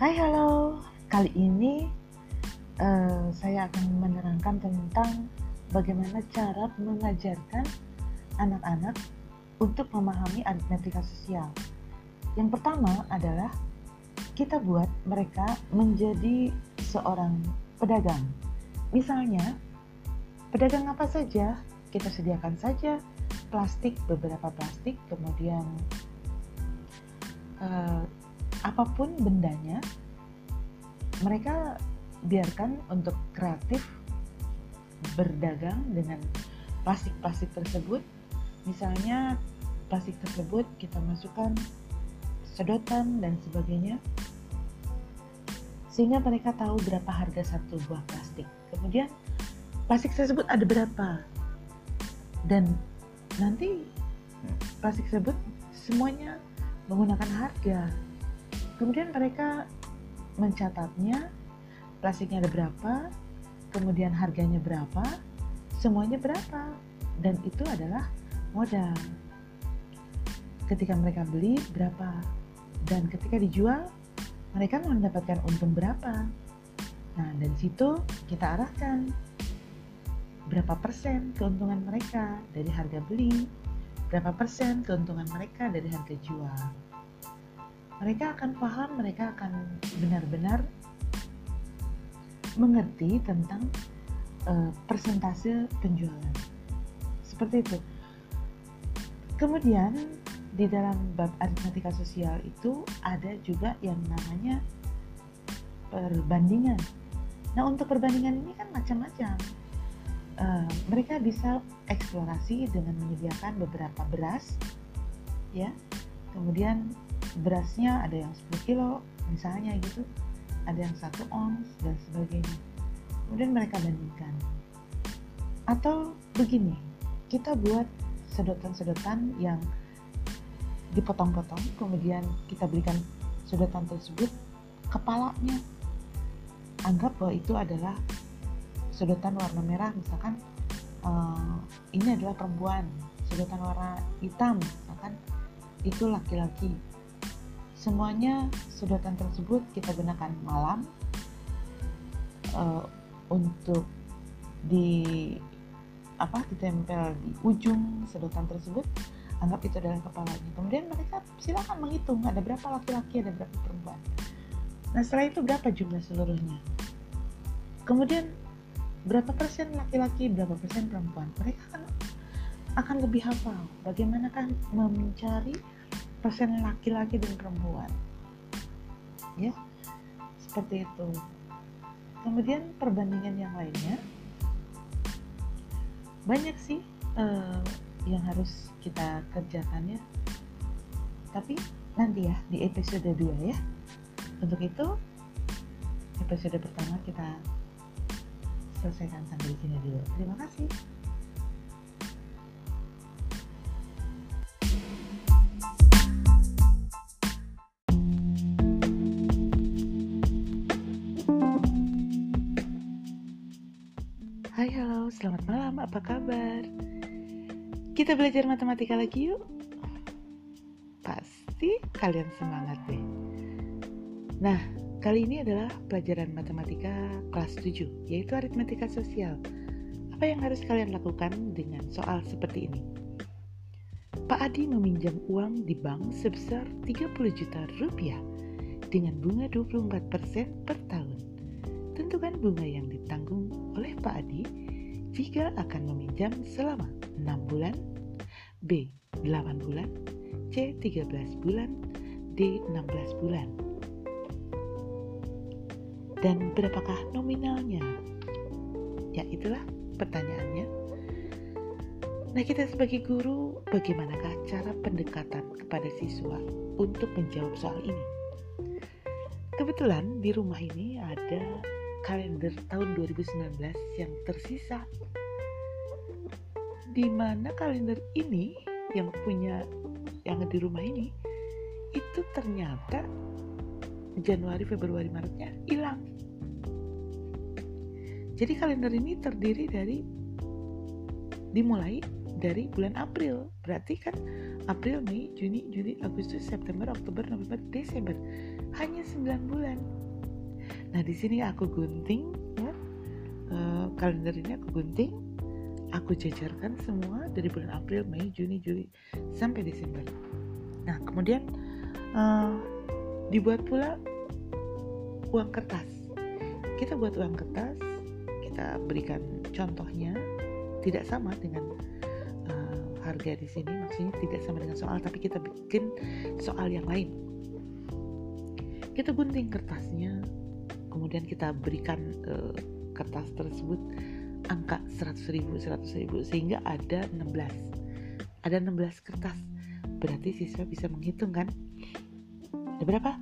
Hai halo, kali ini uh, saya akan menerangkan tentang bagaimana cara mengajarkan anak-anak untuk memahami aritmetika sosial. Yang pertama adalah kita buat mereka menjadi seorang pedagang. Misalnya, pedagang apa saja kita sediakan saja plastik, beberapa plastik, kemudian uh, apa pun bendanya mereka biarkan untuk kreatif berdagang dengan plastik-plastik tersebut. Misalnya plastik tersebut kita masukkan sedotan dan sebagainya sehingga mereka tahu berapa harga satu buah plastik. Kemudian plastik tersebut ada berapa? Dan nanti plastik tersebut semuanya menggunakan harga kemudian mereka mencatatnya plastiknya ada berapa kemudian harganya berapa semuanya berapa dan itu adalah modal. Ketika mereka beli berapa dan ketika dijual mereka mendapatkan untung berapa. Nah dari situ kita arahkan berapa persen keuntungan mereka dari harga beli berapa persen keuntungan mereka dari harga jual mereka akan paham, mereka akan benar-benar mengerti tentang uh, persentase penjualan. Seperti itu. Kemudian di dalam bab aritmatika sosial itu ada juga yang namanya perbandingan. Nah untuk perbandingan ini kan macam-macam. Uh, mereka bisa eksplorasi dengan menyediakan beberapa beras, ya. Kemudian berasnya ada yang 10 kilo misalnya gitu. Ada yang satu ons dan sebagainya. Kemudian mereka bandingkan. Atau begini kita buat sedotan-sedotan yang dipotong-potong kemudian kita berikan sedotan tersebut kepalanya. Anggap bahwa itu adalah sedotan warna merah misalkan uh, ini adalah perempuan sedotan warna hitam misalkan itu laki-laki semuanya sedotan tersebut kita gunakan malam uh, untuk di apa ditempel di ujung sedotan tersebut anggap itu adalah kepalanya. Kemudian mereka silakan menghitung ada berapa laki-laki ada berapa perempuan. Nah setelah itu berapa jumlah seluruhnya? Kemudian berapa persen laki-laki berapa persen perempuan? Mereka akan akan lebih hafal. Bagaimana kan mencari persen laki-laki dan perempuan. Ya seperti itu. Kemudian perbandingan yang lainnya banyak sih uh, yang harus kita kerjakan ya. Tapi nanti ya di episode 2 ya. Untuk itu episode pertama kita selesaikan sampai di sini dulu. Terima kasih apa kabar? Kita belajar matematika lagi yuk? Pasti kalian semangat deh Nah, kali ini adalah pelajaran matematika kelas 7 Yaitu aritmetika sosial Apa yang harus kalian lakukan dengan soal seperti ini? Pak Adi meminjam uang di bank sebesar 30 juta rupiah dengan bunga 24% per tahun. Tentukan bunga yang ditanggung oleh Pak Adi jika akan meminjam selama 6 bulan, B 8 bulan, C 13 bulan, D 16 bulan. Dan berapakah nominalnya? Ya itulah pertanyaannya. Nah kita sebagai guru, bagaimanakah cara pendekatan kepada siswa untuk menjawab soal ini? Kebetulan di rumah ini ada kalender tahun 2019 yang tersisa di mana kalender ini yang punya yang di rumah ini itu ternyata Januari, Februari, Maretnya hilang. Jadi kalender ini terdiri dari dimulai dari bulan April. Berarti kan April, Mei, Juni, Juli, Agustus, September, Oktober, November, Desember. Hanya 9 bulan. Nah, di sini aku gunting ya. Uh, kalender ini aku gunting, aku jajarkan semua dari bulan April, Mei, Juni, Juli sampai Desember. Nah, kemudian uh, dibuat pula uang kertas. Kita buat uang kertas, kita berikan contohnya tidak sama dengan uh, harga di sini maksudnya tidak sama dengan soal tapi kita bikin soal yang lain kita gunting kertasnya kemudian kita berikan uh, kertas tersebut angka 100 ribu 100 ribu sehingga ada 16 ada 16 kertas. Berarti siswa bisa menghitung kan? Ada berapa?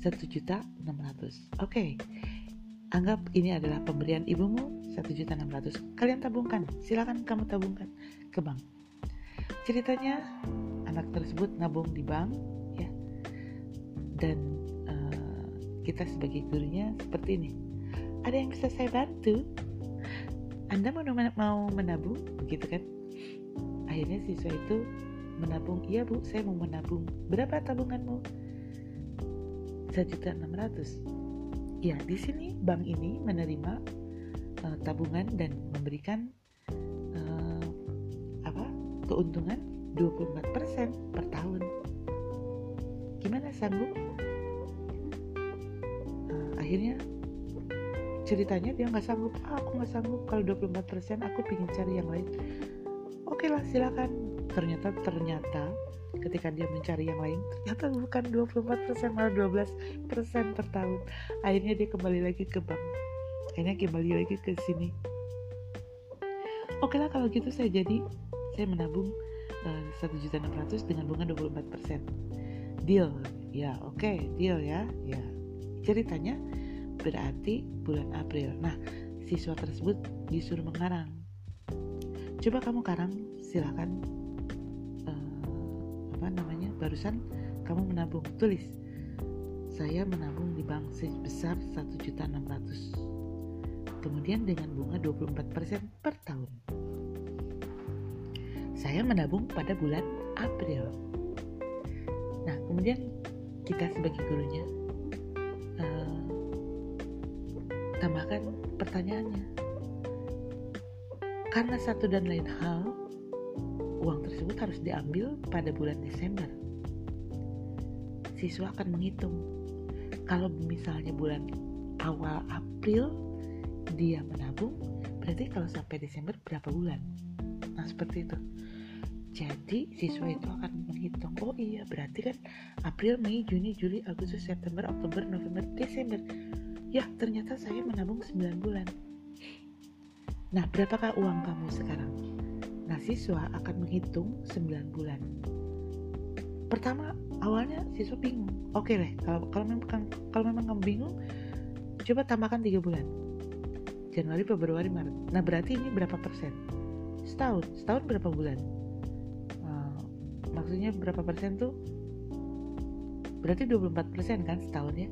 1 juta 600 oke. Okay. anggap ini adalah pemberian ibumu satu juta enam ratus. Kalian tabungkan. Silakan kamu tabungkan ke bank. Ceritanya anak tersebut nabung di bank ya. Dan kita sebagai gurunya seperti ini. Ada yang bisa saya bantu? Anda mau mau menabung? Begitu kan? Akhirnya siswa itu menabung. Iya bu saya mau menabung. Berapa tabunganmu? Satu juta enam ratus. Ya di sini bank ini menerima uh, tabungan dan memberikan uh, apa? Keuntungan 24% per tahun. Gimana sanggup? Akhirnya ceritanya dia nggak sanggup. Ah, aku nggak sanggup kalau 24% aku ingin cari yang lain. Oke lah silakan. Ternyata ternyata ketika dia mencari yang lain ternyata bukan 24% malah 12% per tahun. Akhirnya dia kembali lagi ke bank akhirnya kembali lagi ke sini oke lah kalau gitu saya jadi saya menabung eh, satu juta enam ratus dengan bunga 24 persen deal ya oke okay, deal ya ya ceritanya berarti bulan April nah siswa tersebut disuruh mengarang coba kamu karang silahkan uh, apa namanya barusan kamu menabung tulis saya menabung di bank sebesar satu juta enam ratus kemudian dengan bunga 24% per tahun. Saya menabung pada bulan April. Nah, kemudian kita sebagai gurunya tambahkan pertanyaannya. Karena satu dan lain hal, uang tersebut harus diambil pada bulan Desember. Siswa akan menghitung. Kalau misalnya bulan awal April dia menabung berarti kalau sampai Desember berapa bulan nah seperti itu jadi siswa itu akan menghitung oh iya berarti kan April Mei Juni Juli Agustus September Oktober November Desember ya ternyata saya menabung 9 bulan nah berapakah uang kamu sekarang nah siswa akan menghitung 9 bulan pertama awalnya siswa bingung oke deh kalau kalau memang kalau memang kamu bingung coba tambahkan tiga bulan Januari, Februari, Maret. Nah berarti ini berapa persen? Setahun. Setahun berapa bulan? Uh, maksudnya berapa persen tuh? Berarti 24 persen kan setahun ya?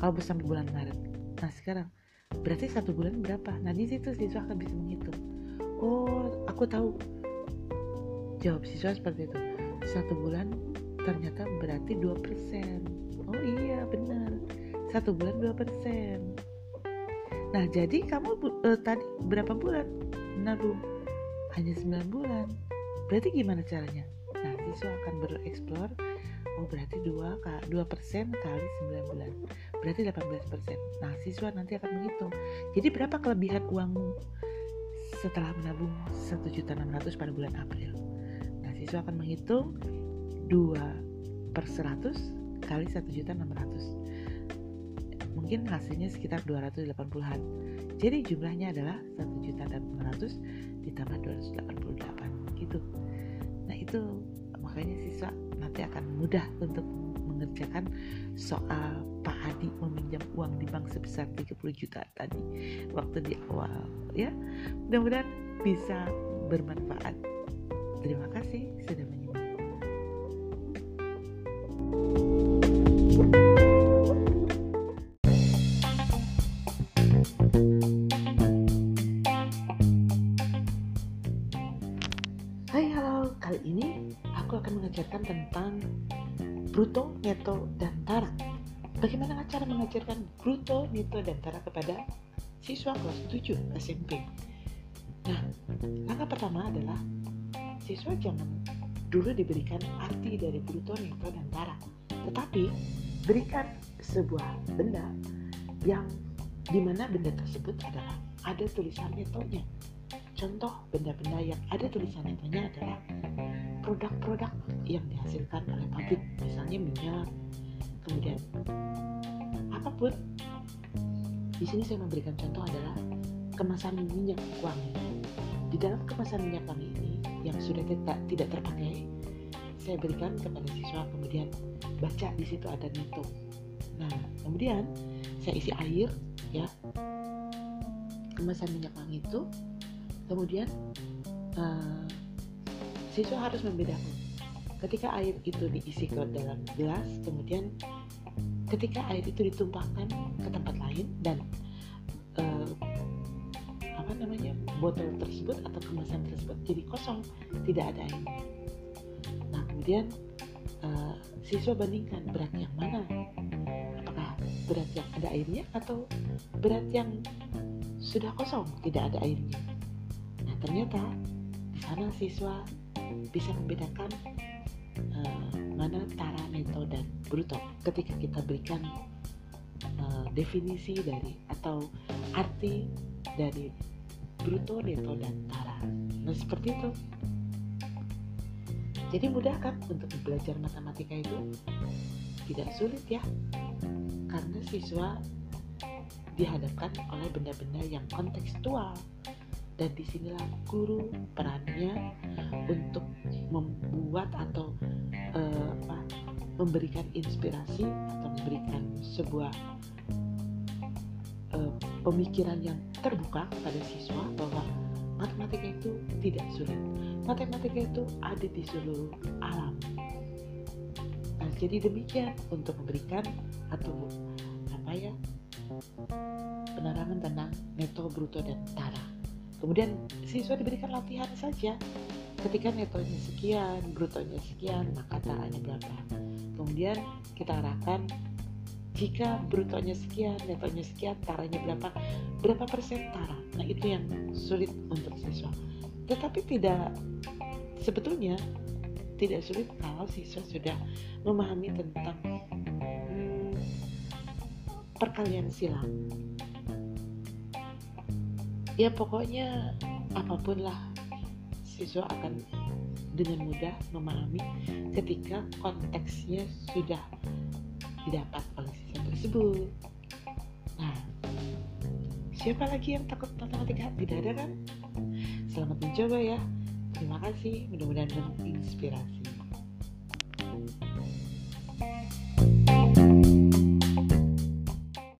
Kalau sampai bulan Maret. Nah sekarang berarti satu bulan berapa? Nah di situ siswa akan bisa menghitung. Oh, aku tahu. Jawab siswa seperti itu. Satu bulan ternyata berarti 2 persen. Oh iya benar. Satu bulan 2 persen Nah, jadi kamu uh, tadi berapa bulan nabung? Hanya 9 bulan. Berarti gimana caranya? Nah, siswa akan bereksplor oh berarti 2 2 persen kali 9 bulan berarti 18 persen. Nah siswa nanti akan menghitung. Jadi berapa kelebihan uangmu setelah menabung 1.600 pada bulan April? Nah siswa akan menghitung 2 per 100 kali 1.600 mungkin hasilnya sekitar 280-an. Jadi jumlahnya adalah 1.800 ditambah 288 gitu. Nah itu makanya siswa nanti akan mudah untuk mengerjakan soal Pak Adi meminjam uang di bank sebesar 30 juta tadi waktu di awal ya. Mudah-mudahan bisa bermanfaat. Terima kasih sudah menyimak. Hai halo, kali ini aku akan mengajarkan tentang bruto, neto, dan tara. Bagaimana cara mengajarkan bruto, neto, dan tara kepada siswa kelas 7 SMP? Nah, langkah pertama adalah siswa jangan dulu diberikan arti dari bruto, neto, dan tara. Tetapi berikan sebuah benda yang di mana benda tersebut adalah ada tulisan netonya Contoh benda-benda yang ada tulisan netonya adalah produk-produk yang dihasilkan oleh pabrik, misalnya minyak, kemudian apa pun. Di sini saya memberikan contoh adalah kemasan minyak wangi. Di dalam kemasan minyak wangi ini yang sudah tidak tidak terpakai, saya berikan kepada siswa kemudian baca di situ ada neto. Nah, kemudian saya isi air ya kemasan minyak wangi itu kemudian uh, siswa harus membedakan ketika air itu diisi ke dalam gelas kemudian ketika air itu ditumpahkan ke tempat lain dan uh, apa namanya botol tersebut atau kemasan tersebut jadi kosong tidak ada airnya nah kemudian uh, siswa bandingkan berat yang mana. Apakah berat yang ada airnya atau berat yang sudah kosong tidak ada airnya. Ternyata di sana siswa bisa membedakan uh, mana tara, neto, dan bruto ketika kita berikan uh, definisi dari atau arti dari bruto, neto, dan tara. Nah seperti itu. Jadi mudah kan untuk belajar matematika itu tidak sulit ya, karena siswa dihadapkan oleh benda-benda yang kontekstual dan di sinilah guru perannya untuk membuat atau uh, apa, memberikan inspirasi atau memberikan sebuah uh, pemikiran yang terbuka kepada siswa bahwa matematika itu tidak sulit. Matematika itu ada di seluruh alam. Nah, jadi demikian untuk memberikan atau apa ya penerangan tentang neto bruto dan tara Kemudian siswa diberikan latihan saja. Ketika netonya sekian, brutonya sekian, maka taranya berapa. Kemudian kita arahkan jika brutonya sekian, netonya sekian, taranya berapa, berapa persen tara. Nah itu yang sulit untuk siswa. Tetapi tidak sebetulnya tidak sulit kalau siswa sudah memahami tentang hmm, perkalian silang ya pokoknya apa pun lah siswa akan dengan mudah memahami ketika konteksnya sudah didapat oleh siswa tersebut. Nah, siapa lagi yang takut matematika? Tidak ada kan? Selamat mencoba ya. Terima kasih, mudah-mudahan menginspirasi.